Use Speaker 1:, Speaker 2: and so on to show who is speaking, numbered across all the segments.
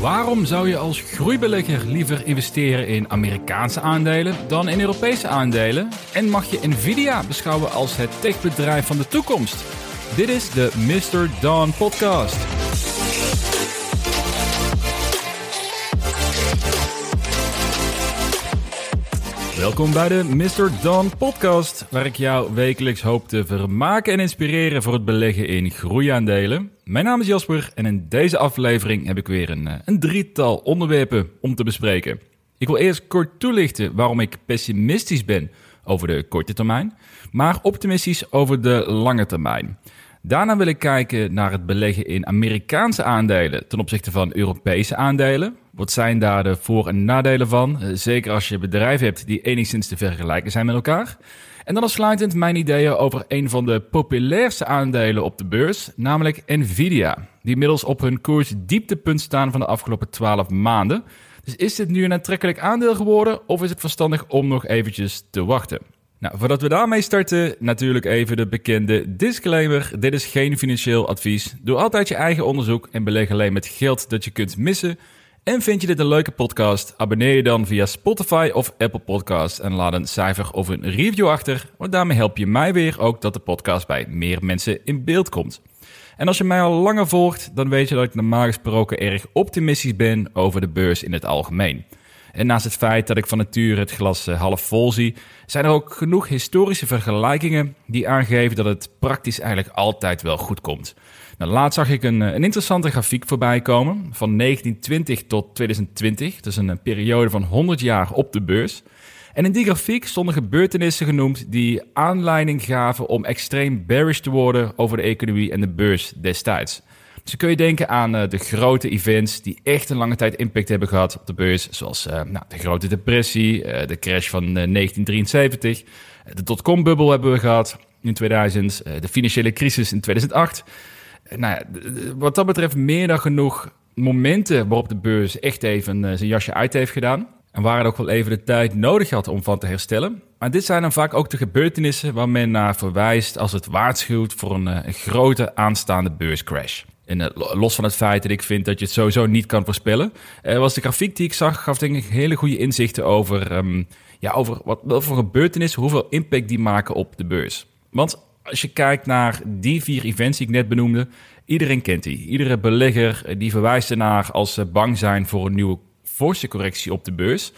Speaker 1: Waarom zou je als groeibelegger liever investeren in Amerikaanse aandelen dan in Europese aandelen? En mag je Nvidia beschouwen als het techbedrijf van de toekomst? Dit is de Mr. Don Podcast. Welkom bij de Mr. Don Podcast, waar ik jou wekelijks hoop te vermaken en inspireren voor het beleggen in groeiaandelen. Mijn naam is Jasper en in deze aflevering heb ik weer een, eh, een drietal onderwerpen om te bespreken. Ik wil eerst kort toelichten waarom ik pessimistisch ben over de korte termijn, maar optimistisch over de lange termijn. Daarna wil ik kijken naar het beleggen in Amerikaanse aandelen ten opzichte van Europese aandelen. Wat zijn daar de voor- en nadelen van? Eh, zeker als je bedrijven hebt die enigszins te vergelijken zijn met elkaar. En dan afsluitend mijn ideeën over een van de populairste aandelen op de beurs, namelijk Nvidia. Die inmiddels op hun koers dieptepunt staan van de afgelopen 12 maanden. Dus is dit nu een aantrekkelijk aandeel geworden of is het verstandig om nog eventjes te wachten? Nou, voordat we daarmee starten, natuurlijk even de bekende disclaimer. Dit is geen financieel advies. Doe altijd je eigen onderzoek en beleg alleen met geld dat je kunt missen. En vind je dit een leuke podcast? Abonneer je dan via Spotify of Apple Podcasts en laat een cijfer of een review achter. Want daarmee help je mij weer ook dat de podcast bij meer mensen in beeld komt. En als je mij al langer volgt, dan weet je dat ik normaal gesproken erg optimistisch ben over de beurs in het algemeen. En naast het feit dat ik van nature het glas eh, half vol zie, zijn er ook genoeg historische vergelijkingen die aangeven dat het praktisch eigenlijk altijd wel goed komt. Nou, laatst zag ik een, eh, een interessante grafiek voorbij komen van 1920 tot 2020. Dat is een, een periode van 100 jaar op de beurs. En in die grafiek stonden gebeurtenissen genoemd die aanleiding gaven om extreem bearish te worden over de economie en de beurs destijds. Dus kun je denken aan uh, de grote events die echt een lange tijd impact hebben gehad op de beurs. Zoals nou, de grote depressie, de crash van 1973. de dotcom-bubbel hebben we gehad in 2000. de financiële crisis in 2008. Nou ja, wat dat betreft meer dan genoeg momenten waarop de beurs echt even zijn jasje uit heeft gedaan. En waar het ook wel even de tijd nodig had om van te herstellen. Maar dit zijn dan vaak ook de gebeurtenissen waar men naar verwijst als het waarschuwt voor een, een grote aanstaande beurscrash. En uh, los van het feit dat ik vind dat je het sowieso niet kan voorspellen, was de grafiek die ik zag, gaf denk ik hele goede inzichten over, um, ja, over wat, wat voor gebeurtenissen, hoeveel impact die maken op de beurs. Want als je kijkt naar die vier events die ik net benoemde, iedereen kent die. Iedere belegger eh, die verwijst ernaar als ze bang zijn voor een nieuwe forse correctie op de beurs.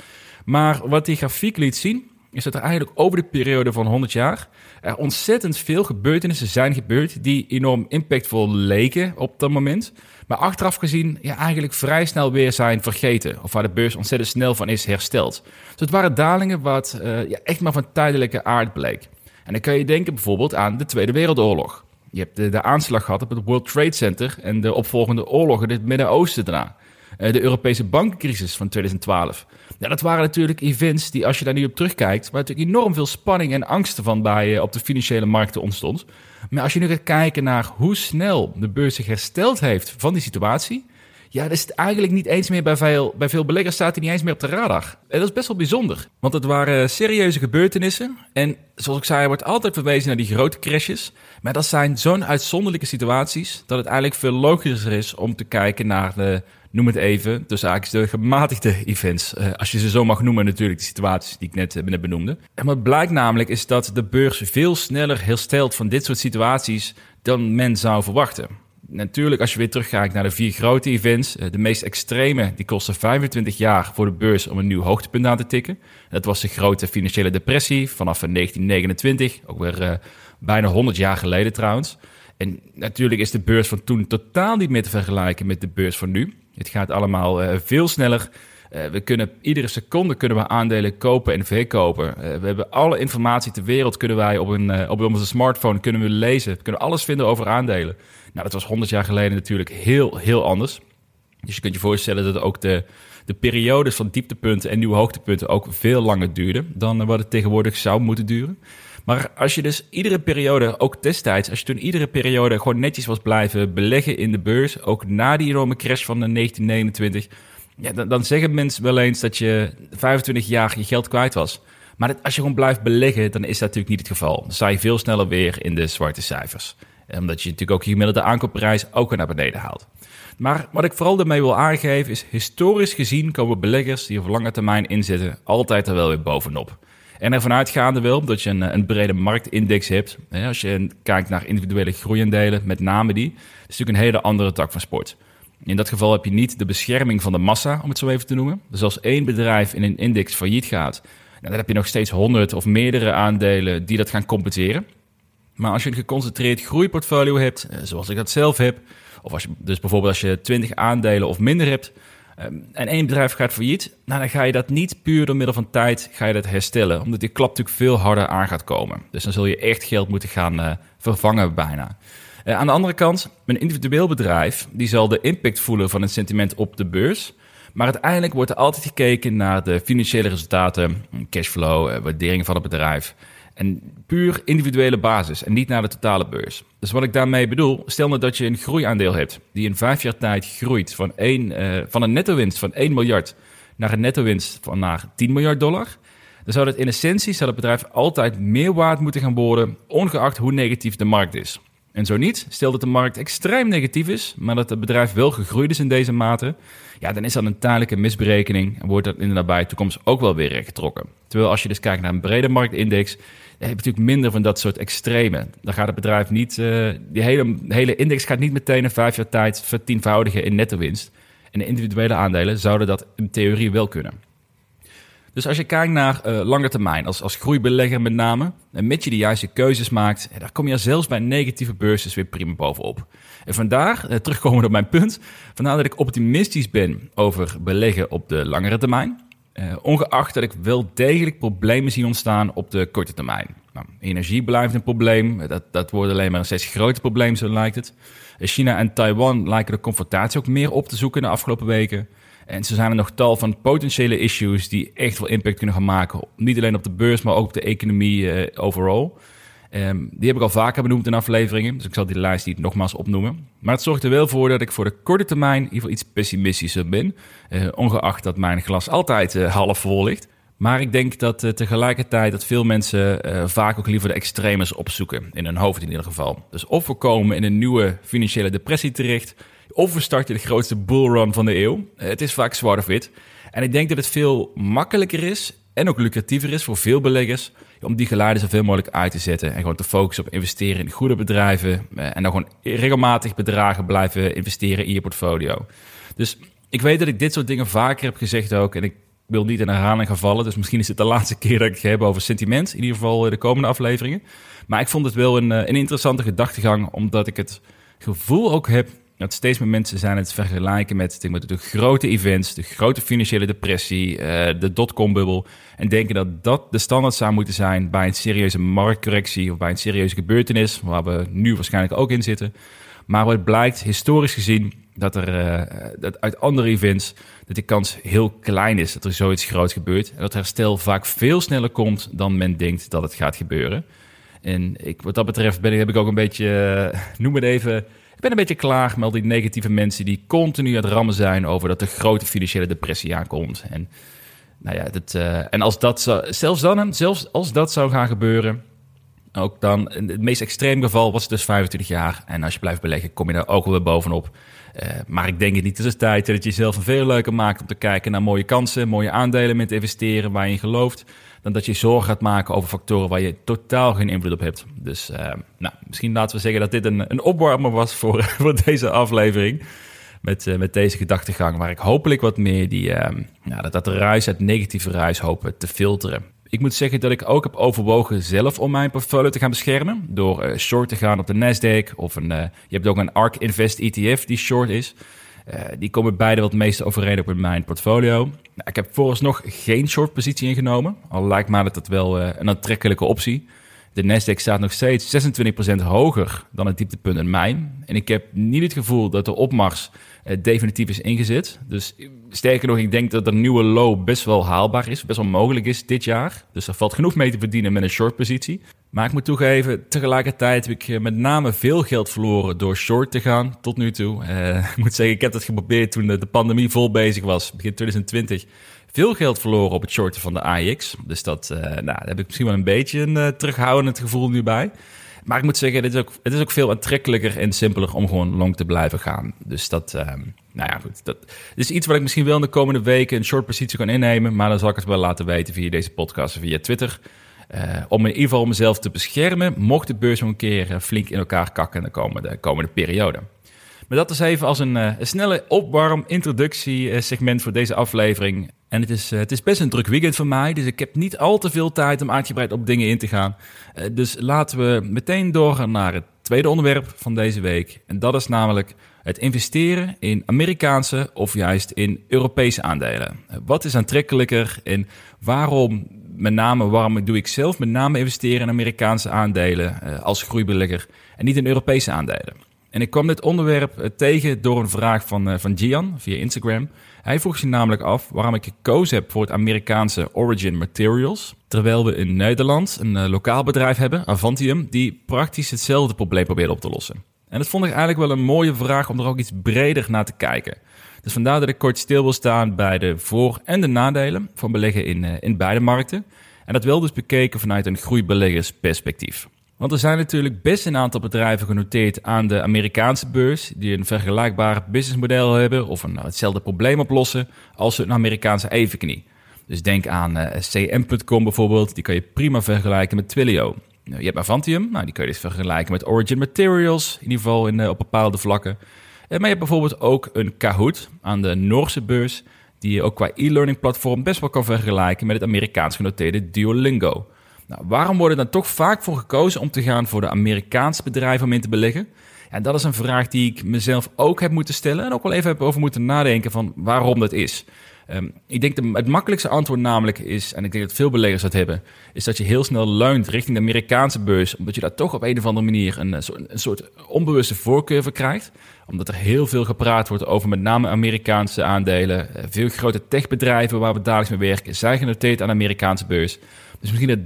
Speaker 1: Maar wat die grafiek liet zien, is dat er eigenlijk over de periode van 100 jaar er ontzettend veel gebeurtenissen zijn gebeurd die enorm impactvol leken op dat moment. Maar achteraf gezien ja, eigenlijk vrij snel weer zijn vergeten. Of waar de beurs ontzettend snel van is hersteld. Dus het waren dalingen wat uh, ja, echt maar van tijdelijke aard bleek. En dan kun je denken bijvoorbeeld aan de Tweede Wereldoorlog. Je hebt de, aanslag gehad op het World Trade Center en de opvolgende oorlogen in het Midden-Oosten daarna. Uh, de Europese bankencrisis van 2012. Ja, dat waren natuurlijk events die, als je daar nu op terugkijkt, waar natuurlijk enorm veel spanning en angsten van bij uh, op de financiële markten ontstond. Maar als je nu gaat kijken naar hoe snel de beurs zich hersteld heeft van die situatie, ja, dat is het eigenlijk niet eens meer bij veel, bij veel beleggers staat hij niet eens meer op de radar. En dat is best wel bijzonder, want het waren serieuze gebeurtenissen. En zoals ik zei, er wordt altijd verwezen naar die grote crashes. Maar dat zijn zo'n uitzonderlijke situaties dat het eigenlijk veel logischer is om te kijken naar de noem het even, tussen haakjes de gematigde events. Uh, als je ze zo mag noemen natuurlijk, de situaties die ik net, uh, net benoemde. En wat blijkt namelijk is dat de beurs veel sneller herstelt van dit soort situaties dan men zou verwachten. Natuurlijk, als je weer teruggaat naar de vier grote events, uh, de meest extreme, die kosten 25 jaar voor de beurs om een nieuw hoogtepunt aan te tikken. Dat was de grote financiële depressie vanaf 1929, ook weer bijna 100 jaar geleden trouwens. En natuurlijk is de beurs van toen totaal niet meer te vergelijken met de beurs van nu. Het gaat allemaal veel sneller. Uh, we kunnen iedere seconde kunnen we aandelen kopen en verkopen. Uh, we hebben alle informatie ter wereld kunnen wij op, een, op onze smartphone kunnen we lezen. We kunnen alles vinden over aandelen. Nou, dat was 100 jaar geleden natuurlijk heel, heel anders. Dus je kunt je voorstellen dat ook de, de periodes van dieptepunten en nieuwe hoogtepunten ook veel langer duurden dan wat het tegenwoordig zou moeten duren. Maar als je dus iedere periode, ook destijds, als je toen iedere periode gewoon netjes was blijven beleggen in de beurs, ook na die enorme crash van 1929, ja, dan, zeggen mensen wel eens dat je 25 jaar je geld kwijt was. Maar als je gewoon blijft beleggen, dan is dat natuurlijk niet het geval. Dan sta je veel sneller weer in de zwarte cijfers. Omdat je natuurlijk ook je gemiddelde aankoopprijs ook weer naar beneden haalt. Maar wat ik vooral daarmee wil aangeven is, historisch gezien komen beleggers die op lange termijn inzitten altijd er wel weer bovenop. En ervan uitgaande wil dat je een, een brede marktindex hebt. Als je kijkt naar individuele groeiendelen, met name die, is natuurlijk een hele andere tak van sport. In dat geval heb je niet de bescherming van de massa, om het zo even te noemen. Dus als één bedrijf in een index failliet gaat, nou, dan heb je nog steeds honderd of meerdere aandelen die dat gaan compenseren. Maar als je een geconcentreerd groeiportfolio hebt, eh, zoals ik dat zelf heb, of als je, dus bijvoorbeeld als je 20 aandelen of minder hebt, ehm, en één bedrijf gaat failliet, nou, dan ga je dat niet puur door middel van tijd ga je dat herstellen. Omdat die klap natuurlijk veel harder aan gaat komen. Dus dan zul je echt geld moeten gaan uh, vervangen bijna. Uh, aan de andere kant, een individueel bedrijf die zal de impact voelen van het sentiment op de beurs. Maar uiteindelijk wordt er altijd gekeken naar de financiële resultaten, cashflow, uh, waardering van het bedrijf. En puur individuele basis en niet naar de totale beurs. Dus wat ik daarmee bedoel, stel nou dat je een groeiaandeel hebt die in vijf jaar tijd groeit van, één, uh, van een netto-winst van 1 miljard naar een netto-winst van naar 10 miljard dollar. Dan zou dat in essentie zou het bedrijf altijd meer waard moeten gaan worden, ongeacht hoe negatief de markt is. En zo niet, stel dat de markt extreem negatief is, maar dat het bedrijf wel gegroeid is in deze mate, ja, dan is dat een tijdelijke misberekening en wordt dat in de nabije toekomst ook wel weer rechtgetrokken. Terwijl als je dus kijkt naar een brede marktindex, dan heb je natuurlijk minder van dat soort extreme. Dan gaat het bedrijf niet, uh, die hele, hele index gaat niet meteen in vijf jaar tijd vertienvoudigen in netto winst. En de individuele aandelen zouden dat in theorie wel kunnen. Dus als je kijkt naar uh, lange termijn, als, als groeibelegger met name, en met je de juiste keuzes maakt, daar kom je zelfs bij negatieve beurzen weer prima bovenop. En vandaar, uh, terugkomen op mijn punt, vandaar dat ik optimistisch ben over beleggen op de langere termijn. Uh, ongeacht dat ik wel degelijk problemen zie ontstaan op de korte termijn. Nou, energie blijft een probleem, dat, dat wordt alleen maar een steeds groter probleem, zo lijkt het. China en Taiwan lijken de confrontatie ook meer op te zoeken de afgelopen weken. En zo zijn er nog tal van potentiële issues die echt wel impact kunnen gaan maken. Niet alleen op de beurs, maar ook op de economie uh, overall. Um, die heb ik al vaker benoemd in afleveringen, dus ik zal die lijst niet nogmaals opnoemen. Maar het zorgt er wel voor dat ik voor de korte termijn in ieder geval iets pessimistischer ben. Uh, ongeacht dat mijn glas altijd uh, half vol ligt. Maar ik denk dat tegelijkertijd dat veel mensen vaak ook liever de extremes opzoeken. In hun hoofd in ieder geval. Dus of we komen in een nieuwe financiële depressie terecht of we de grootste bullrun van de eeuw. Het is vaak zwart of wit. En ik denk dat het veel makkelijker is en ook lucratiever is voor veel beleggers om die geluiden zoveel mogelijk uit te zetten en gewoon te focussen op investeren in goede bedrijven eh, en dan gewoon regelmatig bedragen blijven investeren in je portfolio. Dus ik weet dat ik dit soort dingen vaker heb gezegd ook en ik wil niet in herhaling gaan vallen, dus misschien is het de laatste keer dat ik het heb over sentiment, in ieder geval de komende afleveringen. Maar ik vond het wel een, eh, een interessante gedachtegang, omdat ik het gevoel ook heb dat steeds meer mensen zijn het vergelijken met, met de grote events, de grote financiële depressie, uh, de dotcom-bubbel. En denken dat dat de standaard zou moeten zijn bij een serieuze marktcorrectie of bij een serieuze gebeurtenis, waar we nu waarschijnlijk ook in zitten. Maar wat blijkt, historisch gezien, dat er uh, dat uit andere events dat die kans heel klein is dat er zoiets groot gebeurt. En dat herstel vaak veel sneller komt dan men denkt dat het gaat gebeuren. En ik, wat dat betreft ben heb ik ook een beetje, uh, noem het even ik ben een beetje klaar met al die negatieve mensen die continu aan het rammen zijn over dat de grote financiële depressie aankomt. En, nou ja, dat, uh, en als dat zou, zelfs dan, zelfs als dat zou gaan gebeuren, ook dan, in het meest extreem geval was het dus 25 jaar. En als je blijft beleggen, kom je daar ook wel weer bovenop. Uh, maar ik denk het niet. Het is tijd dat je jezelf veel leuker maakt om te kijken naar mooie kansen, mooie aandelen met te investeren waar je in gelooft dan dat je zorgen gaat maken over factoren waar je totaal geen invloed op hebt. Dus uh, nou, misschien laten we zeggen dat dit een, een opwarmer was voor, voor deze aflevering. Met, uh, met deze gedachtegang, waar ik hopelijk wat meer die, nou, dat, dat ruis, het negatieve ruis hopen te filteren. Ik moet zeggen dat ik ook heb overwogen zelf om mijn portfolio te gaan beschermen. Door uh, short te gaan op de Nasdaq. Of een, je hebt ook een ARK Invest ETF die short is. Uh, die komen beide wat meest overeen op in mijn portfolio. Nou, ik heb vooralsnog geen short positie ingenomen. Al lijkt mij dat dat wel een aantrekkelijke optie. De Nasdaq staat nog steeds 26% hoger dan het dieptepunt in mei. En ik heb niet het gevoel dat de opmars definitief is ingezet. Dus sterker nog, ik denk dat de nieuwe low best wel haalbaar is, best wel mogelijk is dit jaar. Dus er valt genoeg mee te verdienen met een short positie. Maar ik moet toegeven, tegelijkertijd heb ik eh, met name veel geld verloren door short te gaan tot nu toe. Uh, ik moet zeggen, ik heb dat geprobeerd toen de pandemie vol bezig was, begin 2020. Veel geld verloren op het shorten van de AX. Dus dat, nou, daar heb ik misschien wel een beetje een uh, terughoudend gevoel nu bij. Maar ik moet zeggen, het is ook, het is ook veel aantrekkelijker en simpeler om gewoon long te blijven gaan. Dus dat, ehm, nou ja, goed. Dat is iets wat ik misschien wel in de komende weken een short positie kan innemen. Maar dan zal ik het wel laten weten via deze podcast of via Twitter. Uh, om in ieder geval mezelf te beschermen, mocht de beurs nog een keer eh, flink in elkaar kakken in de komende, komende periode. Maar dat is even als een, uh, een snelle opwarm introductie segment voor deze aflevering. En het is, het is best een druk weekend voor mij, dus ik heb niet al te veel tijd om uitgebreid op dingen in te gaan. dus laten we meteen doorgaan naar het tweede onderwerp van deze week. En dat is namelijk het investeren in Amerikaanse of juist in Europese aandelen. Wat is aantrekkelijker en waarom met name waarom doe ik zelf met name investeren in Amerikaanse aandelen als groeibelegger en niet in Europese aandelen. En ik kwam dit onderwerp uh, tegen door een vraag van, uh, van Gian via Instagram. Hij vroeg zich namelijk af waarom ik gekozen heb voor het Amerikaanse Origin Materials, terwijl we in Nederland een lokaal bedrijf hebben, Avantium, die praktisch hetzelfde probleem probeert op te lossen. En dat vond ik eigenlijk wel een mooie vraag om er ook iets breder naar te kijken. Dus vandaar dat ik kort stil wil staan bij de voor- en de nadelen van beleggen in, in beide markten. En dat wel dus bekeken vanuit een groeibeleggersperspectief. Want er zijn natuurlijk best een aantal bedrijven genoteerd aan de Amerikaanse beurs die een vergelijkbaar businessmodel hebben of een, hetzelfde probleem oplossen als een Amerikaanse evenknie. Dus denk aan eh, CM.com bijvoorbeeld, die kan je prima vergelijken met Twilio. Nou, je hebt Avantium, nou, die kun je dus vergelijken met Origin Materials, in ieder geval in, uh, op bepaalde vlakken. Eh, maar je hebt bijvoorbeeld ook een Kahoot aan de Noorse beurs, die je ook qua e-learning platform best wel kan vergelijken met het Amerikaans genoteerde Duolingo. Nou, waarom wordt er dan toch vaak voor gekozen om te gaan voor de Amerikaanse bedrijven om in te beleggen? En dat is een vraag die ik mezelf ook heb moeten stellen en ook wel even heb over moeten nadenken van waarom dat is. Ehm, ik denk de, het makkelijkste antwoord namelijk is, en ik denk dat veel beleggers dat hebben, is dat je heel snel leunt richting de Amerikaanse beurs, omdat je daar toch op een of andere manier een, een soort onbewuste voorkeur voor krijgt. Omdat er heel veel gepraat wordt over met name Amerikaanse aandelen. Eh, veel grote techbedrijven waar we dagelijks mee werken, zijn genoteerd aan de Amerikaanse beurs. Dus misschien dat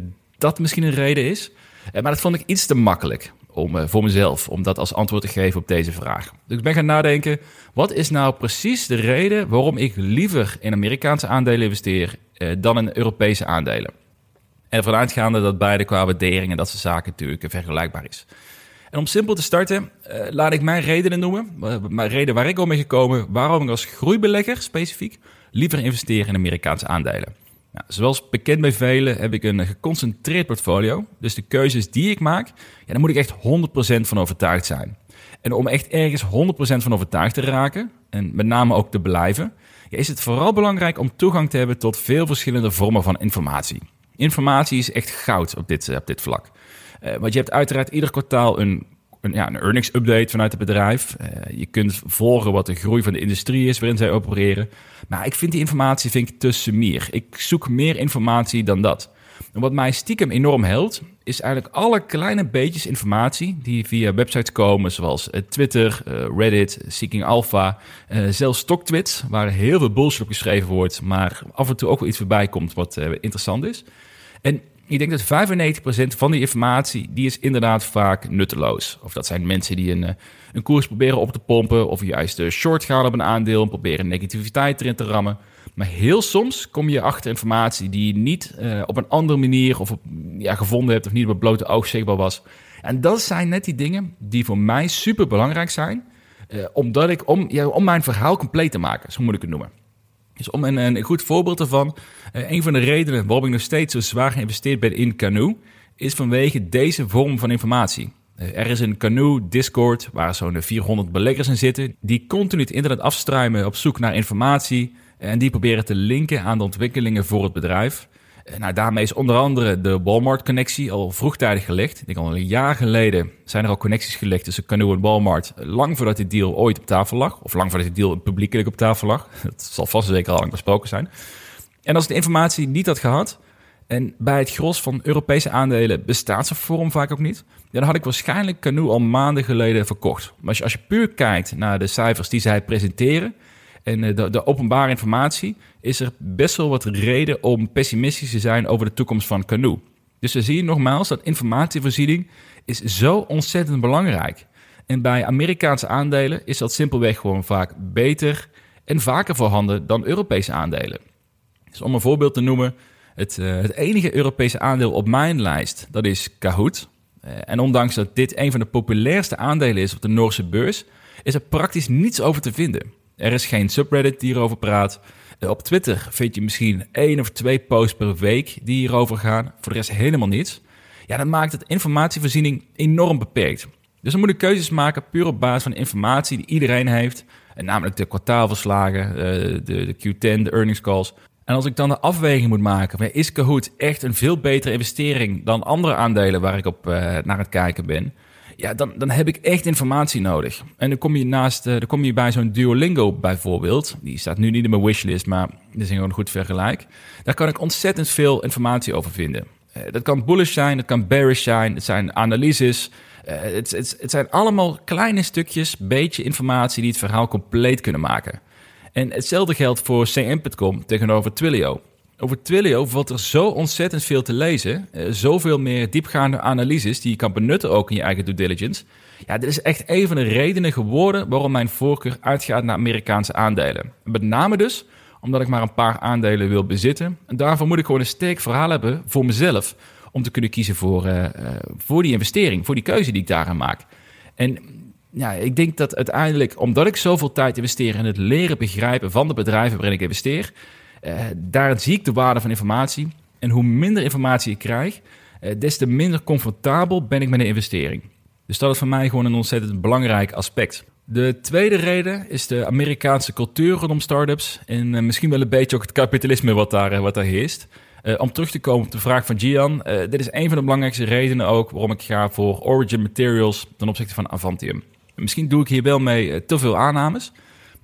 Speaker 1: dat misschien een reden is. Eh, maar dat vond ik iets te makkelijk om, uh, voor mezelf om dat als antwoord te geven op deze vraag. Dus ik ben gaan nadenken, wat is nou precies de reden waarom ik liever in Amerikaanse aandelen investeer uh, dan in Europese aandelen? En ervan uitgaande dat beide qua waardering en dat soort zaken natuurlijk vergelijkbaar is. En om simpel te starten, laat ik mijn redenen noemen. Mijn reden waar ik om ben gekomen, waarom ik als groeibelegger specifiek liever investeer in Amerikaanse aandelen. Nou, zoals bekend bij velen heb ik een geconcentreerd portfolio. Dus de keuzes die ik maak, ja, daar moet ik echt 100% van overtuigd zijn. En om echt ergens 100% van overtuigd te raken, en met name ook te blijven, ja, is het vooral belangrijk om toegang te hebben tot veel verschillende vormen van informatie. Informatie is echt goud op dit, op dit vlak. Uh, want je hebt uiteraard ieder kwartaal een een, ja, een earnings update vanuit het bedrijf. Uh, je kunt volgen wat de groei van de industrie is waarin zij opereren. Maar ik vind die informatie vind ik te sumier. Ik zoek meer informatie dan dat. En wat mij stiekem enorm helpt, is eigenlijk alle kleine beetjes informatie die via websites komen, zoals uh, Twitter, uh, Reddit, Seeking Alpha, zelfs StockTwits, waar heel veel bullshit op geschreven wordt, maar af en toe ook wel iets voorbij komt wat interessant is. En ik denk dat 95% van die informatie, die is inderdaad vaak nutteloos. Of dat zijn mensen die een, eh, een koers proberen op te pompen, of juist de short gaan op een aandeel en proberen negativiteit erin te rammen. Maar heel soms kom je achter informatie die je niet uh, op een andere manier of ja, gevonden hebt, of niet op het blote oog zichtbaar was. En dat zijn net die dingen die voor mij super belangrijk zijn, omdat ik, om, om mijn verhaal compleet te maken, zo moet ik het noemen. Dus om een, een goed voorbeeld ervan, uh, een van de redenen waarom ik nog steeds zo zwaar geïnvesteerd ben in Canoe, is vanwege deze vorm van informatie. Uh, er is een Canoe Discord waar zo'n 400 beleggers in zitten, die continu het internet afstruimen op zoek naar informatie en die proberen te linken aan de ontwikkelingen voor het bedrijf. Eh, nou, daarmee is onder andere de Walmart-connectie al vroegtijdig gelegd. Ik denk al een jaar geleden zijn er al connecties gelegd tussen Canoe en Walmart. Lang voordat dit deal ooit op tafel lag. Of lang voordat dit deal publiekelijk op tafel lag. Dat zal vast zeker al lang besproken zijn. En als de informatie niet had gehad... en bij het gros van Europese aandelen bestaat zo'n vorm vaak ook niet... dan had ik waarschijnlijk Canoe al maanden geleden verkocht. Maar als je puur kijkt naar de cijfers die zij presenteren en eh, de, de, openbare informatie, is er best wel wat reden om pessimistisch te zijn over de toekomst van Canoe. Dus we zien nogmaals dat informatievoorziening is zo ontzettend belangrijk. En bij Amerikaanse aandelen is dat simpelweg gewoon vaak beter en vaker voorhanden dan Europese aandelen. Dus om een voorbeeld te noemen, het, uh, het enige Europese aandeel op mijn lijst, dat is Kahoot. en ondanks dat dit een van de populairste aandelen is op de Noorse beurs, is er praktisch niets over te vinden. Er is geen subreddit die hierover praat. Op Twitter vind je misschien één of twee posts per week die hierover gaan. Voor de rest helemaal niets. Ja, dat maakt het informatievoorziening enorm beperkt. Dus dan moet ik keuzes maken puur op basis van informatie die iedereen heeft. En namelijk de kwartaalverslagen, de, de Q10, de earnings calls. En als ik dan de afweging moet maken, is Kahoot echt een veel betere investering dan andere aandelen waar ik op naar het kijken ben? Ja, dan, dan heb ik echt informatie nodig. En dan kom je, naast, uh, dan kom je bij zo'n Duolingo bijvoorbeeld. Die staat nu niet in mijn wishlist, maar dat is gewoon een goed vergelijk. Daar kan ik ontzettend veel informatie over vinden. Uh, dat kan bullish zijn, dat kan bearish zijn, het zijn analyses. het, het, het zijn allemaal kleine stukjes, beetje informatie die het verhaal compleet kunnen maken. En hetzelfde geldt voor CM.com tegenover Twilio. Over Twilio valt er zo ontzettend veel te lezen. Uh, zoveel meer diepgaande analyses die je kan benutten ook in je eigen due diligence. Ja, dit is echt een van de redenen geworden waarom mijn voorkeur uitgaat naar Amerikaanse aandelen. Met name dus omdat ik maar een paar aandelen wil bezitten. En daarvoor moet ik gewoon een sterk verhaal hebben voor mezelf. Om te kunnen kiezen voor, uh, uh, voor die investering, voor die keuze die ik daarin maak. En ja, ik denk dat uiteindelijk, omdat ik zoveel tijd investeer in het leren begrijpen van de bedrijven waarin ik investeer, uh, daar zie ik de waarde van informatie. En hoe minder informatie ik krijg, uh, des te minder comfortabel ben ik met een investering. Dus dat is voor mij gewoon een ontzettend belangrijk aspect. De tweede reden is de Amerikaanse cultuur rondom startups en uh, misschien wel een beetje ook het kapitalisme wat daar, wat daar heerst. Om terug te komen op de vraag van Gian, dit is een van de belangrijkste redenen ook waarom ik ga voor Origin Materials ten opzichte van Avantium. Misschien doe ik hier wel mee te veel aannames,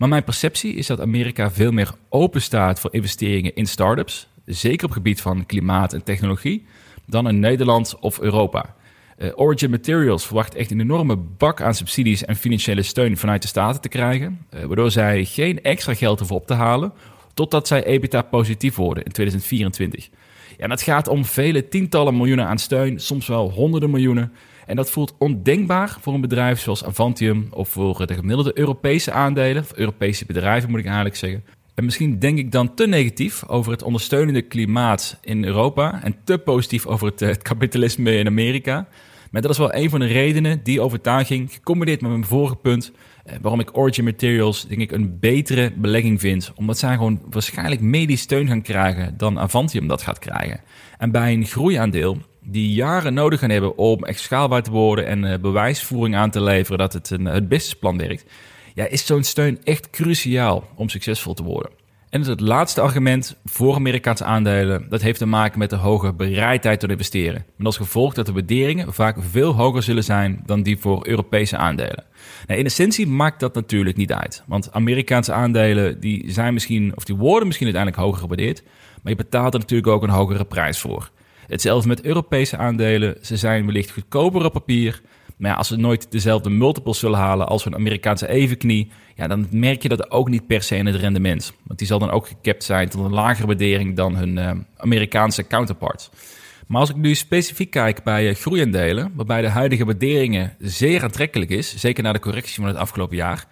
Speaker 1: maar mijn perceptie is dat Amerika veel meer open staat voor investeringen in startups, zeker op gebied van klimaat en technologie, dan in Nederland of Europa. Uh, Origin Materials verwacht echt een enorme bak aan subsidies en financiële steun vanuit de staten te krijgen, uh, waardoor zij geen extra geld hoeven op te halen totdat zij EBITDA positief worden in 2024. Ja, en dat gaat om vele tientallen miljoenen aan steun, soms wel honderden miljoenen. En dat voelt ondenkbaar voor een bedrijf zoals Avantium of voor de gemiddelde Europese aandelen, of Europese bedrijven moet ik eigenlijk zeggen. En misschien denk ik dan te negatief over het ondersteunende klimaat in Europa en te positief over het, het kapitalisme in Amerika. Maar dat is wel een van de redenen, die overtuiging, gecombineerd met mijn vorige punt, eh, waarom ik Origin Materials denk ik een betere belegging vind. Omdat zij gewoon waarschijnlijk medisch steun gaan krijgen dan Avantium dat gaat krijgen. En bij een groeiaandeel die jaren nodig gaan hebben om echt schaalbaar te worden en uh, bewijsvoering aan te leveren dat het een, het businessplan werkt, ja, is zo'n steun echt cruciaal om succesvol te worden. En het laatste argument voor Amerikaanse aandelen, dat heeft te maken met de hoge bereidheid tot investeren. Met als gevolg dat de waarderingen vaak veel hoger zullen zijn dan die voor Europese aandelen. Nou, in essentie maakt dat natuurlijk niet uit. Want Amerikaanse aandelen die zijn misschien, of die worden misschien uiteindelijk hoger gewaardeerd, maar je betaalt er natuurlijk ook een hogere prijs voor. Hetzelfde met Europese aandelen. Ze zijn wellicht goedkoper op papier. Maar als ze nooit dezelfde multiples zullen halen als een Amerikaanse evenknie, ja, dan merk je dat ook niet per se in het rendement. Want die zal dan ook gekapt zijn tot een lagere waardering dan hun uh, Amerikaanse counterparts. Maar als ik nu specifiek kijk bij uh, groeiaandelen, waarbij de huidige waarderingen zeer aantrekkelijk is, zeker na de correctie van het afgelopen jaar,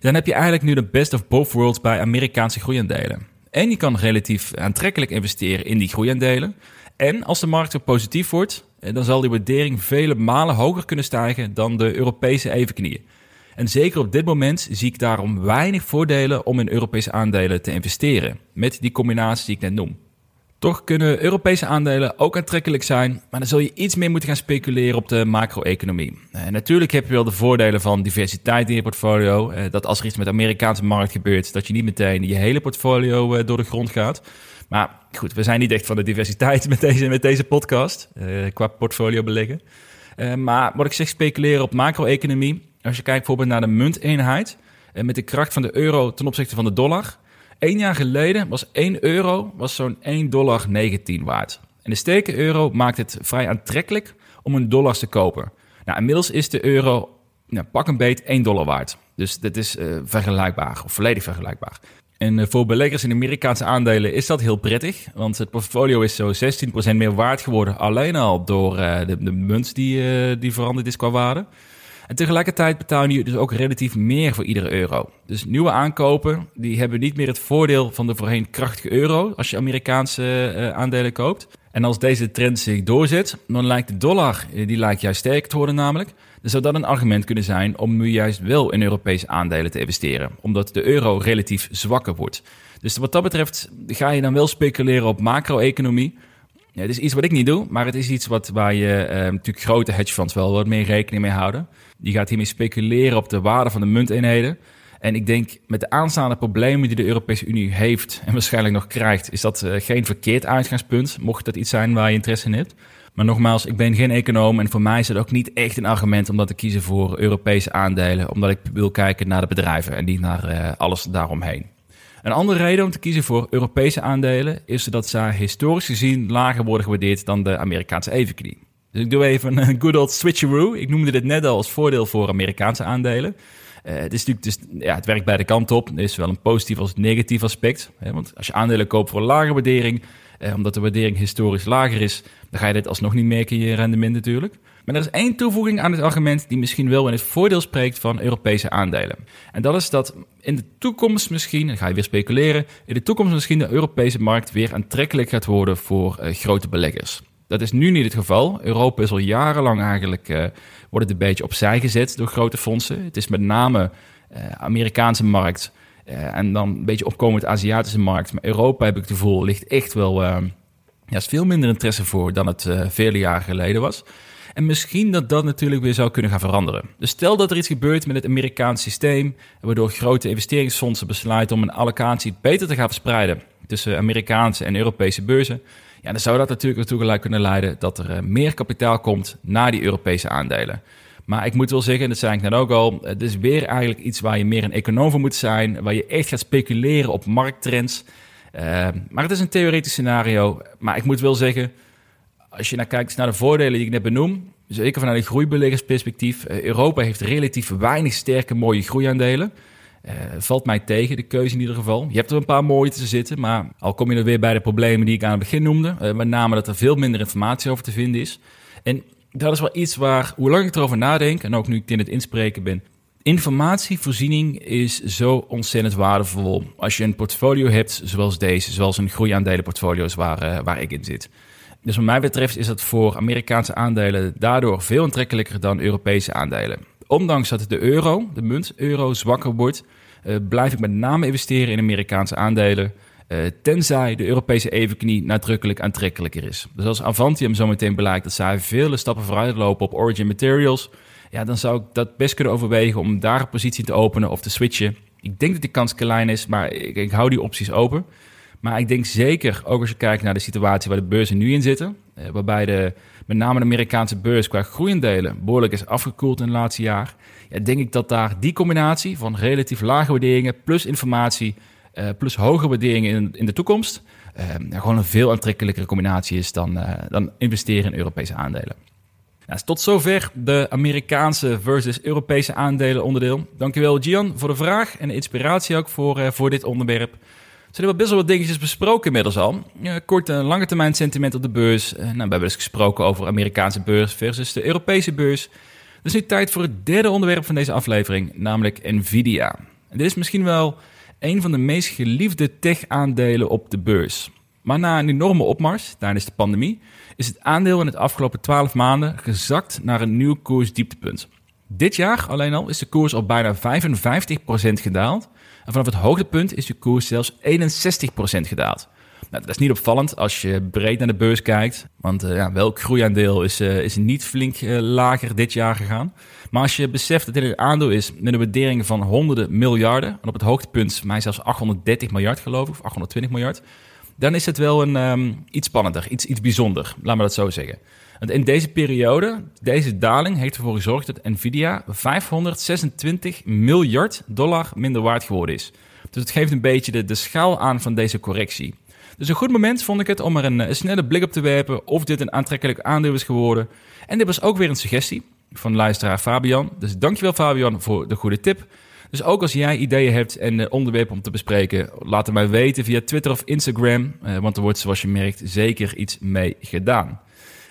Speaker 1: dan heb je eigenlijk nu de best of both worlds bij Amerikaanse groeiaandelen. En je kan relatief aantrekkelijk investeren in die groeiaandelen. En als de markt weer positief wordt, eh, dan zal die waardering vele malen hoger kunnen stijgen dan de Europese evenknieën. En zeker op dit moment zie ik daarom weinig voordelen om in Europese aandelen te investeren, met die combinatie die ik net noem. Toch kunnen Europese aandelen ook aantrekkelijk zijn, maar dan zul je iets meer moeten gaan speculeren op de macro-economie. En natuurlijk heb je wel de voordelen van diversiteit in je portfolio. Eh, dat als er iets met de Amerikaanse markt gebeurt, dat je niet meteen je hele portfolio eh, door de grond gaat. Maar goed, we zijn niet echt van de diversiteit met deze, met deze podcast, uh, qua portfolio beleggen. Uh, maar wat ik zeg, speculeren op macro-economie. Als je kijkt bijvoorbeeld naar de munteenheid, uh, met de kracht van de euro ten opzichte van de dollar. Eén jaar geleden was 1 euro was zo'n 1,19 dollar waard. En de sterke euro maakt het vrij aantrekkelijk om een dollar te kopen. Nou, inmiddels is de euro nou, pak een beet 1 dollar waard. Dus dat is vergelijkbaar, of volledig vergelijkbaar. En eh, voor beleggers in Amerikaanse aandelen is dat heel prettig, want het portfolio is zo 16% meer waard geworden alleen al door uh, de, de, munt die, uh, die veranderd is qua waarde. En tegelijkertijd betaal je dus ook relatief meer voor iedere euro. Dus nieuwe aankopen die hebben niet meer het voordeel van de voorheen krachtige euro als je Amerikaanse aandelen koopt. En als deze trend zich doorzet, dan lijkt de dollar eh, die lijkt juist sterker te worden namelijk. Dan zou dat een argument kunnen zijn om nu juist wel in Europese aandelen te investeren, omdat de euro relatief zwakker wordt. Dus wat dat betreft ga je dan wel speculeren op macro-economie. Ja, het is iets wat ik niet doe, maar het is iets wat, waar je eh, natuurlijk grote hedge funds wel wat meer rekening mee houden. Die gaat hiermee speculeren op de waarde van de munteenheden. En ik denk met de aanstaande problemen die de Europese Unie heeft en waarschijnlijk nog krijgt, is dat uh, geen verkeerd uitgangspunt, mocht dat iets zijn waar je interesse in hebt. Maar nogmaals, ik ben geen econoom en voor mij is het ook niet echt een argument om dat te kiezen voor Europese aandelen, omdat ik wil kijken naar de bedrijven en niet naar uh, alles daaromheen. Een andere reden om te kiezen voor Europese aandelen is dat zij historisch gezien lager worden gewaardeerd dan de Amerikaanse evenknie. Dus ik doe even een good old switcheroo. Ik noemde dit net al als voordeel voor Amerikaanse aandelen. Uh, het, dus, ja, het werkt beide kanten op. Er is wel een positief als negatief aspect. Hè, want als je aandelen koopt voor een lage waardering, eh, omdat de waardering historisch lager is, dan ga je dit alsnog niet merken in je rendement natuurlijk. Maar er is één toevoeging aan het argument die misschien wel in het voordeel spreekt van Europese aandelen. En dat is dat in de toekomst misschien, dan ga je weer speculeren, in de toekomst misschien de Europese markt weer aantrekkelijk gaat worden voor uh, grote beleggers. Dat is nu niet het geval. Europa is al jarenlang eigenlijk, uh, wordt het een beetje opzij gezet door grote fondsen. Het is met name uh, Amerikaanse markt uh, en dan een beetje opkomend Aziatische markt. Maar Europa, heb ik het gevoel, ligt echt wel, ja, is veel minder interesse voor dan het vele jaren geleden was. En misschien dat dat natuurlijk weer zou kunnen gaan veranderen. Dus stel dat er iets gebeurt met het Amerikaanse systeem, waardoor grote investeringsfondsen besluiten om een allocatie beter te gaan verspreiden tussen Amerikaanse en Europese beurzen. Ja, dan zou dat natuurlijk ertoe kunnen leiden dat er uh, meer kapitaal komt naar die Europese aandelen. Maar ik moet wel zeggen, dat zei ik net ook al, het is weer eigenlijk iets waar je meer een econoom voor moet zijn, waar je echt gaat speculeren op markttrends. Uh, maar het is een theoretisch scenario. Maar ik moet wel zeggen, als je naar kijkt naar de voordelen die ik net benoem, zeker vanuit een groeibeleggersperspectief, Europa heeft relatief weinig sterke mooie groeiaandelen. Uh, valt mij tegen, de keuze in ieder geval. Je hebt er een paar mooie te zitten, maar al kom je er weer bij de problemen die ik aan het begin noemde. Uh, met name dat er veel minder informatie over te vinden is. En dat is wel iets waar, hoe lang ik erover nadenk, en ook nu ik in het inspreken ben, informatievoorziening is zo ontzettend waardevol. Als je een portfolio hebt zoals deze, zoals een groeiaandelenportfolio's waar, uh, waar ik in zit. Dus wat mij betreft is dat voor Amerikaanse aandelen daardoor veel aantrekkelijker dan Europese aandelen. Ondanks dat de euro, de munt euro, zwakker wordt, uh, blijf ik met name investeren in Amerikaanse aandelen. Uh, tenzij de Europese evenknie nadrukkelijk aantrekkelijker is. Dus als Avantium zometeen blijkt dat zij vele stappen vooruit lopen op Origin Materials, ja, dan zou ik dat best kunnen overwegen om daar een positie te openen of te switchen. Ik denk dat die kans klein is, maar ik, ik hou die opties open. Maar ik denk zeker, ook als je kijkt naar de situatie waar de beurzen nu in zitten, eh, waarbij de, met name de Amerikaanse beurs qua groeiendelen behoorlijk is afgekoeld in het laatste jaar, ja, denk ik dat daar die combinatie van relatief lage waarderingen plus informatie uh, plus hoge waarderingen in, in de toekomst, ja, gewoon een veel aantrekkelijkere combinatie is dan, uh, dan investeren in Europese aandelen. Nou, tot zover de Amerikaanse versus Europese aandelen onderdeel. Dankjewel Gian voor de vraag en de inspiratie ook voor, voor dit onderwerp. Zijn wel best wel wat dingetjes besproken inmiddels al. Ja, kort en lange termijn sentiment op de beurs. Nou, we hebben dus gesproken over Amerikaanse beurs versus de Europese beurs. Dus nu tijd voor het derde onderwerp van deze aflevering, namelijk Nvidia. En dit is misschien wel een van de meest geliefde tech-aandelen op de beurs. Maar na een enorme opmars tijdens de pandemie is het aandeel in het afgelopen 12 maanden gezakt naar een nieuw koersdieptepunt. Dit jaar alleen al is de koers al bijna 55% gedaald en vanaf het hoogtepunt is de koers zelfs 61% gedaald. Nou, dat is niet opvallend als je breed naar de beurs kijkt. Want uh, ja, welk groeiaandeel is, uh, is niet flink uh, lager dit jaar gegaan. Maar als je beseft dat dit een aandeel is met een waardering van honderden miljarden. En op het hoogtepunt mij zelfs 830 miljard geloof ik, of 820 miljard. Dan is het wel een, um, iets spannender, iets, iets bijzonder. Laat me dat zo zeggen. Want in deze periode, deze daling, heeft ervoor gezorgd dat Nvidia 526 miljard dollar minder waard geworden is. Dus het geeft een beetje de, schaal aan van deze correctie. Dus een goed moment vond ik het om er een, een, snelle blik op te werpen of dit een aantrekkelijk aandeel is geworden. En dit was ook weer een suggestie van luisteraar Fabian. Dus dankjewel Fabian voor de goede tip. Dus ook als jij ideeën hebt en onderwerpen om te bespreken, laat het mij weten via Twitter of Instagram. Want er wordt zoals je merkt zeker iets mee gedaan.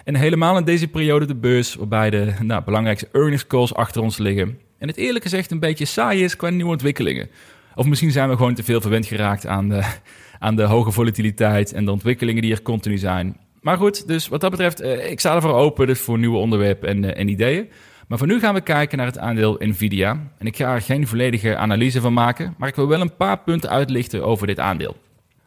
Speaker 1: En helemaal in deze periode de beurs, waarbij de nou, belangrijkste earnings calls achter ons liggen. En het eerlijk gezegd een beetje saai is qua nieuwe ontwikkelingen. Of misschien zijn we gewoon te veel verwend geraakt aan de, aan de hoge volatiliteit en de ontwikkelingen die er continu zijn. Maar goed, dus wat dat betreft, uh, ik sta ervoor open dus voor nieuwe onderwerpen en, en ideeën. Maar voor nu gaan we kijken naar het aandeel Nvidia. En ik ga er geen volledige analyse van maken, maar ik wil wel een paar punten uitlichten over dit aandeel.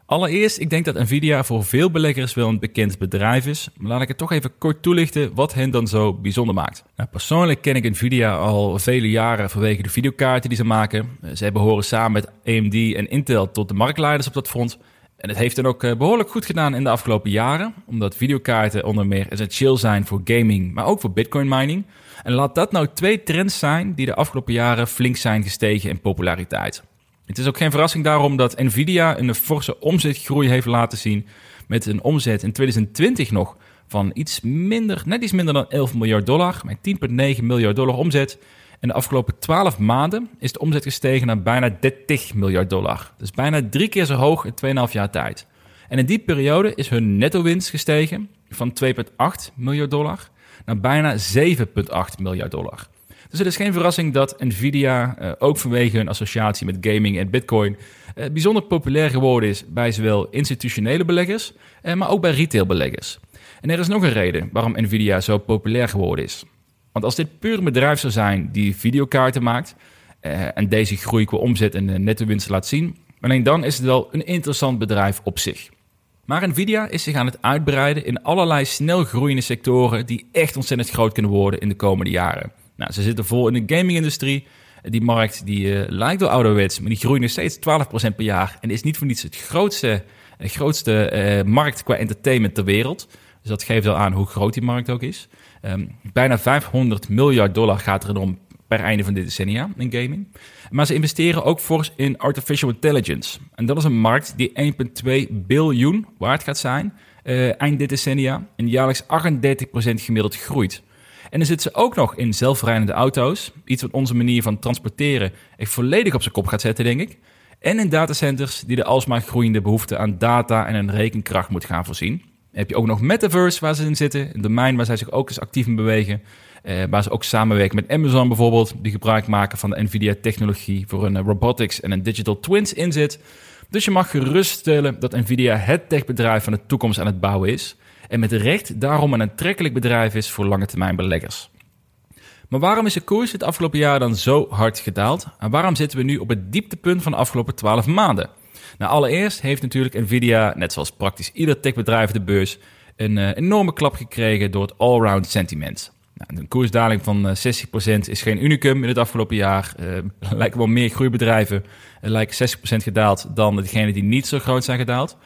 Speaker 1: Allereerst, ik denk dat Nvidia voor veel beleggers wel een bekend bedrijf is, maar laat ik het toch even kort toelichten wat hen dan zo bijzonder maakt. Nou, persoonlijk ken ik Nvidia al vele jaren vanwege de videokaarten die ze maken. Zij behoren samen met AMD en Intel tot de marktleiders op dat front. En het heeft dan ook eh, behoorlijk goed gedaan in de afgelopen jaren, omdat videokaarten onder meer essentieel zijn voor gaming, maar ook voor bitcoin mining. En laat dat nou twee trends zijn die de afgelopen jaren flink zijn gestegen in populariteit. Het is ook geen verrassing daarom dat Nvidia een forse omzetgroei heeft laten zien. Met een omzet in 2020 nog van iets minder, net iets minder dan 11 miljard dollar. Met 10,9 miljard dollar omzet. En de afgelopen 12 maanden is de omzet gestegen naar bijna 30 miljard dollar. Dus bijna drie keer zo hoog in 2,5 jaar tijd. En in die periode is hun netto-winst gestegen van 2,8 miljard dollar naar bijna 7,8 miljard dollar. Dus het is geen verrassing dat Nvidia, uh, ook vanwege hun associatie met gaming en bitcoin, uh, bijzonder populair geworden is bij zowel institutionele beleggers, uh, maar ook bij retailbeleggers. En er is nog een reden waarom Nvidia zo populair geworden is. Want als dit puur een bedrijf zou zijn die videokaarten maakt en deze groei qua omzet en netto winst laat zien, alleen dan is het wel een interessant bedrijf op zich. Maar Nvidia is zich aan het uitbreiden in allerlei snel groeiende sectoren die echt ontzettend groot kunnen worden in de komende jaren. Nou, ze zitten vol in de gaming-industrie. Die markt die, uh, lijkt wel ouderwets, maar die groeit nog steeds 12% per jaar. En is niet voor niets het grootste, grootste uh, markt qua entertainment ter wereld. Dus dat geeft wel aan hoe groot die markt ook is. Um, bijna 500 miljard dollar gaat er om per einde van dit decennia in gaming. Maar ze investeren ook fors in artificial intelligence. En dat is een markt die 1,2 biljoen waard gaat zijn uh, eind dit decennia. En jaarlijks 38% gemiddeld groeit. En dan zitten ze ook nog in zelfrijdende auto's. Iets wat onze manier van transporteren echt volledig op zijn kop gaat zetten, denk ik. En in datacenters die de alsmaar groeiende behoefte aan data en een rekenkracht moet gaan voorzien. Heb je ook nog Metaverse waar ze in zitten, een domein waar zij zich ook eens actief in bewegen. Eh, waar ze ook samenwerken met Amazon bijvoorbeeld, die gebruik maken van de NVIDIA-technologie voor een robotics en een digital twins inzet. Dus je mag geruststellen dat NVIDIA het techbedrijf van de toekomst aan het bouwen is en met recht daarom een aantrekkelijk bedrijf is voor lange termijn beleggers. Maar waarom is de koers het afgelopen jaar dan zo hard gedaald? En waarom zitten we nu op het dieptepunt van de afgelopen 12 maanden? Nou, allereerst heeft natuurlijk Nvidia, net zoals praktisch ieder techbedrijf de beurs, een uh, enorme klap gekregen door het allround sentiment. Nou, een koersdaling van uh, eh, 60% is geen unicum in het afgelopen jaar. Uh, lijken wel meer groeibedrijven lijken 60% gedaald dan degenen die niet zo groot zijn gedaald.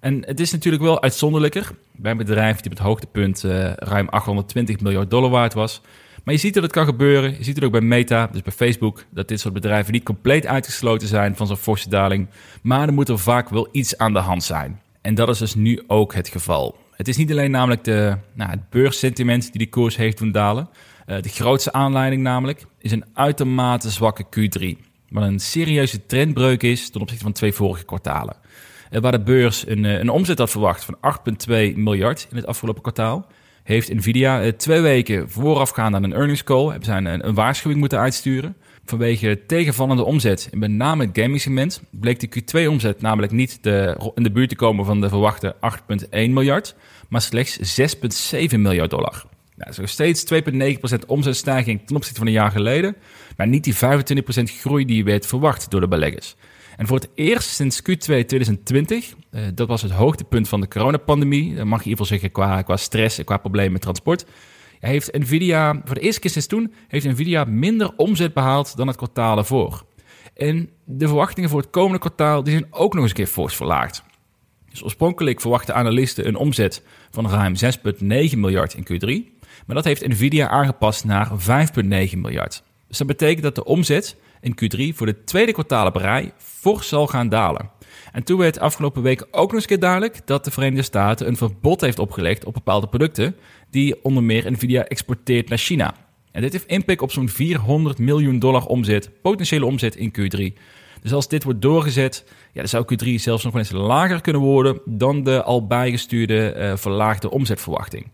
Speaker 1: En het is natuurlijk wel uitzonderlijker bij een bedrijf die op het hoogtepunt uh, ruim 820 miljard dollar waard was. Maar je ziet dat het kan gebeuren. Je ziet het ook bij Meta, dus bij Facebook, dat dit soort bedrijven niet compleet uitgesloten zijn van zo'n forse daling. Maar er moet er vaak wel iets aan de hand zijn. En dat is dus nu ook het geval. Het is niet alleen namelijk de, nou, het beurssentiment die de koers heeft doen dalen. Uh, de grootste aanleiding namelijk is een uitermate zwakke Q3. Wat een serieuze trendbreuk is ten opzichte van twee vorige kwartalen. Eh, waar de beurs een, eh, een omzet had verwacht van 8,2 miljard in het afgelopen kwartaal, heeft Nvidia eh, twee weken voorafgaand aan een earnings call hebben zij een, waarschuwing moeten uitsturen. Vanwege tegenvallende omzet, in met name het gaming segment, bleek de Q2-omzet namelijk niet de, in de buurt te komen van de verwachte 8,1 miljard, maar slechts 6,7 miljard dollar. Nou, nog steeds 2,9% omzetstijging ten opzichte van een jaar geleden, maar niet die 25% groei die werd verwacht door de beleggers. En voor het eerst sinds Q2 2020, uh, dat was het hoogtepunt van de coronapandemie, dat mag je in ieder geval zeggen qua, qua stress en qua problemen met transport, heeft Nvidia, voor de eerste keer sinds toen, heeft Nvidia minder omzet behaald dan het kwartaal ervoor. En de verwachtingen voor het komende kwartaal die zijn ook nog eens een keer fors verlaagd. Dus oorspronkelijk verwachten analisten een omzet van ruim 6,9 miljard in Q3. Maar dat heeft Nvidia aangepast naar 5,9 miljard. Dus dat betekent dat de omzet in Q3 voor de tweede kwartaal op fors zal gaan dalen. En toen werd afgelopen week ook nog eens keer duidelijk dat de Verenigde Staten een verbod heeft opgelegd op bepaalde producten die onder meer Nvidia exporteert naar China. En dit heeft impact op zo'n 400 miljoen dollar omzet, potentiële omzet in Q3. Dus als dit wordt doorgezet, ja, dan zou Q3 zelfs nog eens lager kunnen worden dan de al bijgestuurde uh, verlaagde omzetverwachting.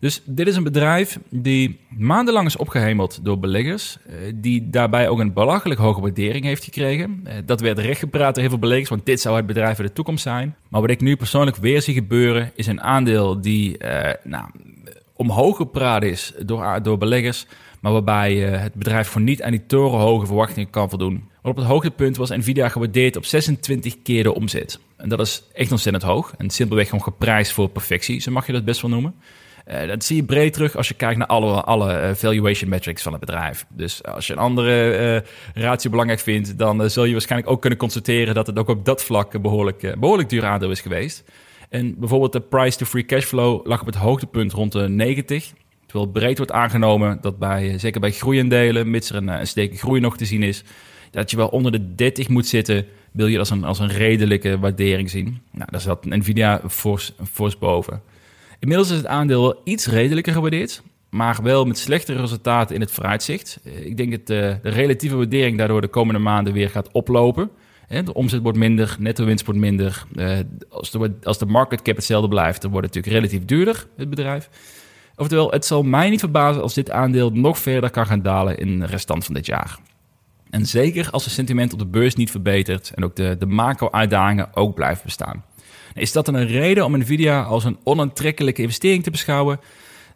Speaker 1: Dus dit is een bedrijf die maandenlang is opgehemeld door beleggers, eh, die daarbij ook een belachelijk hoge waardering heeft gekregen. Eh, dat werd rechtgepraat door heel veel beleggers, want dit zou het bedrijf voor de toekomst zijn. Maar wat ik nu persoonlijk weer zie gebeuren, is een aandeel die uh, nou, omhoog gepraat is door, door beleggers, maar waarbij het bedrijf voor niet aan die torenhoge verwachtingen kan voldoen. Op het hoogtepunt was Nvidia gewaardeerd op 26 keer de omzet. En dat is echt ontzettend hoog. En simpelweg gewoon geprijsd voor perfectie, zo mag je dat best wel noemen. Uh, dat zie je breed terug als je kijkt naar alle, alle uh, valuation metrics van het bedrijf. Dus als je een andere uh, ratio belangrijk vindt, dan zul je waarschijnlijk ook kunnen constateren dat het ook op dat vlak behoorlijk, behoorlijk duur aandeel is geweest. En bijvoorbeeld de price to free cash flow lag op het hoogtepunt rond de 90. Terwijl breed wordt aangenomen dat bij, zeker bij groeiendelen, mits er een, een groei nog te zien is, dat je wel onder de 30 moet zitten, wil je als een, als een redelijke waardering zien. Nou, daar zat Nvidia fors, fors boven. Inmiddels is het aandeel iets redelijker gewaardeerd, maar wel met slechtere resultaten in het vooruitzicht. Eh, ik denk dat de, eh, de relatieve waardering daardoor de komende maanden weer gaat oplopen. De omzet wordt minder, netto winst wordt minder. Eh, als de, als de market cap hetzelfde blijft, dan wordt het natuurlijk relatief duurder, het bedrijf. Oftewel, het zal mij niet verbazen als dit aandeel nog verder kan gaan dalen in de restant van dit jaar. En zeker als het sentiment op de beurs niet verbetert en ook de, de macro-uitdagingen ook blijven bestaan. Is dat dan een reden om Nvidia als een onaantrekkelijke investering te beschouwen?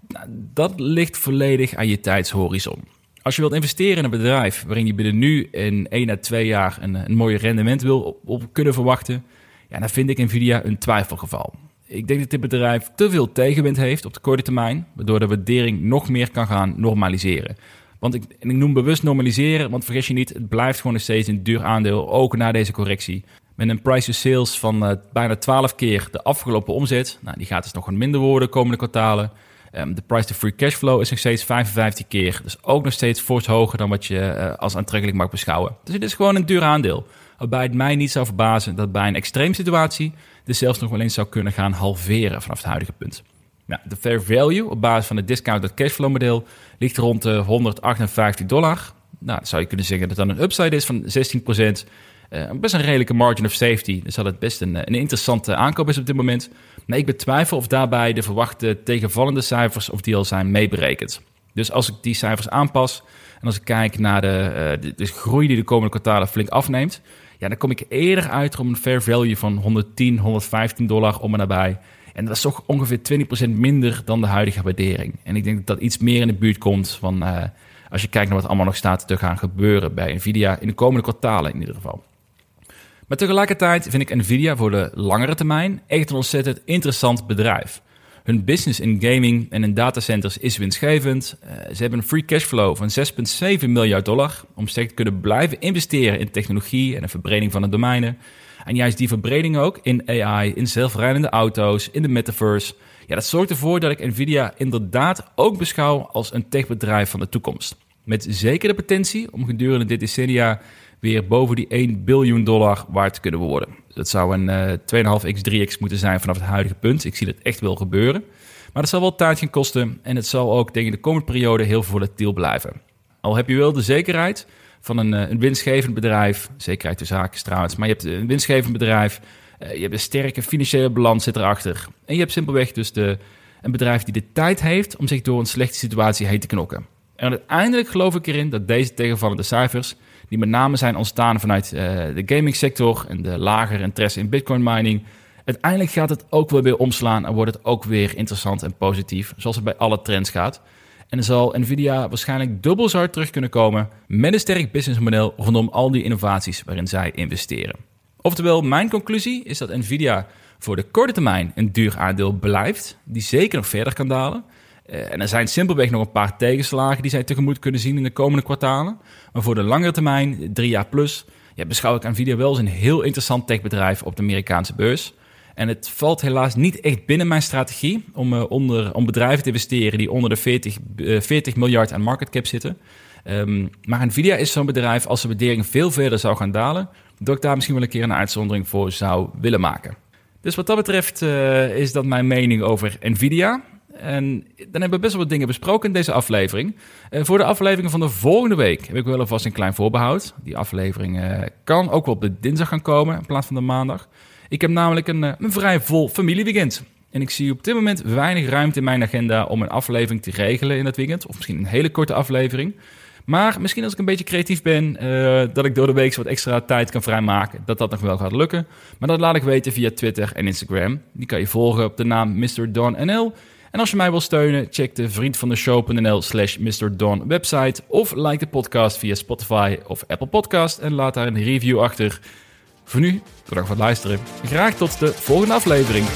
Speaker 1: Nou, dat ligt volledig aan je tijdshorizon. Als je wilt investeren in een bedrijf waarin je binnen nu in 1 à 2 jaar een, een mooi rendement wil op, kunnen verwachten, ja, dan vind ik Nvidia een twijfelgeval. Ik denk dat dit bedrijf te veel tegenwind heeft op de korte termijn, waardoor de waardering nog meer kan gaan normaliseren. Want ik, en ik noem bewust normaliseren, want vergis je niet, het blijft gewoon nog steeds een duur aandeel, ook na deze correctie. Met een price to sales van uh, bijna 12 keer de afgelopen omzet. Nou, die gaat dus nog een minder worden de komende kwartalen. Um, de price to free cash flow is nog steeds 55 keer. Dus ook nog steeds fors hoger dan wat je uh, als aantrekkelijk mag beschouwen. Dus het is gewoon een duur aandeel. Waarbij het mij niet zou verbazen dat bij een extreem situatie... dit zelfs nog wel eens zou kunnen gaan halveren vanaf het huidige punt. Nou, de fair value op basis van het discounted cashflow model ligt rond de 158 dollar. Nou, zou je kunnen zeggen dat dat een upside is van 16 uh, best een redelijke margin of safety. Dus dat het best een, een interessante aankoop is op dit moment. Maar ik betwijfel of daarbij de verwachte tegenvallende cijfers of die al zijn meeberekend. Dus als ik die cijfers aanpas en als ik kijk naar de, uh, de, groei die de komende kwartalen flink afneemt, ja, dan kom ik eerder uit om een fair value van 110, 115 dollar om en nabij. En dat is toch ongeveer 20% minder dan de huidige waardering. En ik denk dat dat iets meer in de buurt komt van als je kijkt naar wat allemaal nog staat te gaan gebeuren bij Nvidia in de komende kwartalen in ieder geval. Maar tegelijkertijd vind ik Nvidia voor de langere termijn echt een ontzettend interessant bedrijf. Hun business in gaming en in datacenters is winstgevend. Uh, ze hebben een free cashflow van 6,7 miljard dollar om steeds te kunnen blijven investeren in technologie en een verbreding van de domeinen. En juist die verbreding ook in AI, in zelfrijdende auto's, in de metaverse. Ja, dat zorgt ervoor dat ik Nvidia inderdaad ook beschouw als een techbedrijf van de toekomst. Met zeker de potentie om gedurende dit decennia weer boven die 1 biljoen dollar waard kunnen worden. Dat zou een uh, 2,5x, 3x moeten zijn vanaf het huidige punt. Ik zie dat echt wel gebeuren. Maar dat zal wel tijd gaan kosten en het zal ook tegen de komende periode heel volatiel blijven. Al heb je wel de zekerheid van een, eh, een winstgevend bedrijf, zekerheid de zaken trouwens, maar je hebt een winstgevend bedrijf, uh, je hebt een sterke financiële balans zit erachter. En je hebt simpelweg dus de, een bedrijf die de tijd heeft om zich door een slechte situatie heen te knokken. En uiteindelijk geloof ik erin dat deze tegenvallende cijfers die met name zijn ontstaan vanuit uh, de gaming sector en de lagere interesse in bitcoin mining. Uiteindelijk gaat het ook wel weer omslaan en wordt het ook weer interessant en positief, zoals het bij alle trends gaat. En dan zal Nvidia waarschijnlijk dubbel zo hard terug kunnen komen met een sterk businessmodel rondom al die innovaties waarin zij investeren. Oftewel, mijn conclusie is dat Nvidia voor de korte termijn een duur aandeel blijft, die zeker nog verder kan dalen. Uh, en er zijn simpelweg nog een paar tegenslagen die zij tegemoet kunnen zien in de komende kwartalen. Maar voor de langere termijn, drie jaar plus, ja, beschouw ik Nvidia wel als een heel interessant techbedrijf op de Amerikaanse beurs. En het valt helaas niet echt binnen mijn strategie om, uh, onder, om bedrijven te investeren die onder de 40, uh, 40 miljard aan market cap zitten. Um, maar Nvidia is zo'n bedrijf, als de waardering veel verder zou gaan dalen, dat ik daar misschien wel een keer een uitzondering voor zou willen maken. Dus wat dat betreft is dat mijn mening over Nvidia. En dan hebben we best wel wat dingen besproken in deze aflevering. Uh, voor de aflevering van de volgende week heb ik wel alvast een klein voorbehoud. Die aflevering uh, kan ook wel op de dinsdag gaan komen in plaats van de maandag. Ik heb namelijk een, uh, een vrij vol familieweekend. En ik zie op dit moment weinig ruimte in mijn agenda om een aflevering te regelen in dat weekend. Of misschien een hele korte aflevering. Maar misschien als ik een beetje creatief ben, dat ik door de week wat extra tijd kan vrijmaken, dat dat nog wel gaat lukken. Maar dat laat ik weten via Twitter en Instagram. Die kan je volgen op de naam Mr. Don NL. En als je mij wil steunen, check de vriendvandeshow.nl slash Mr. Don website. Of like de podcast via Spotify of Apple Podcast en laat daar een review achter. Voor nu, bedankt voor het luisteren. Graag tot de volgende aflevering.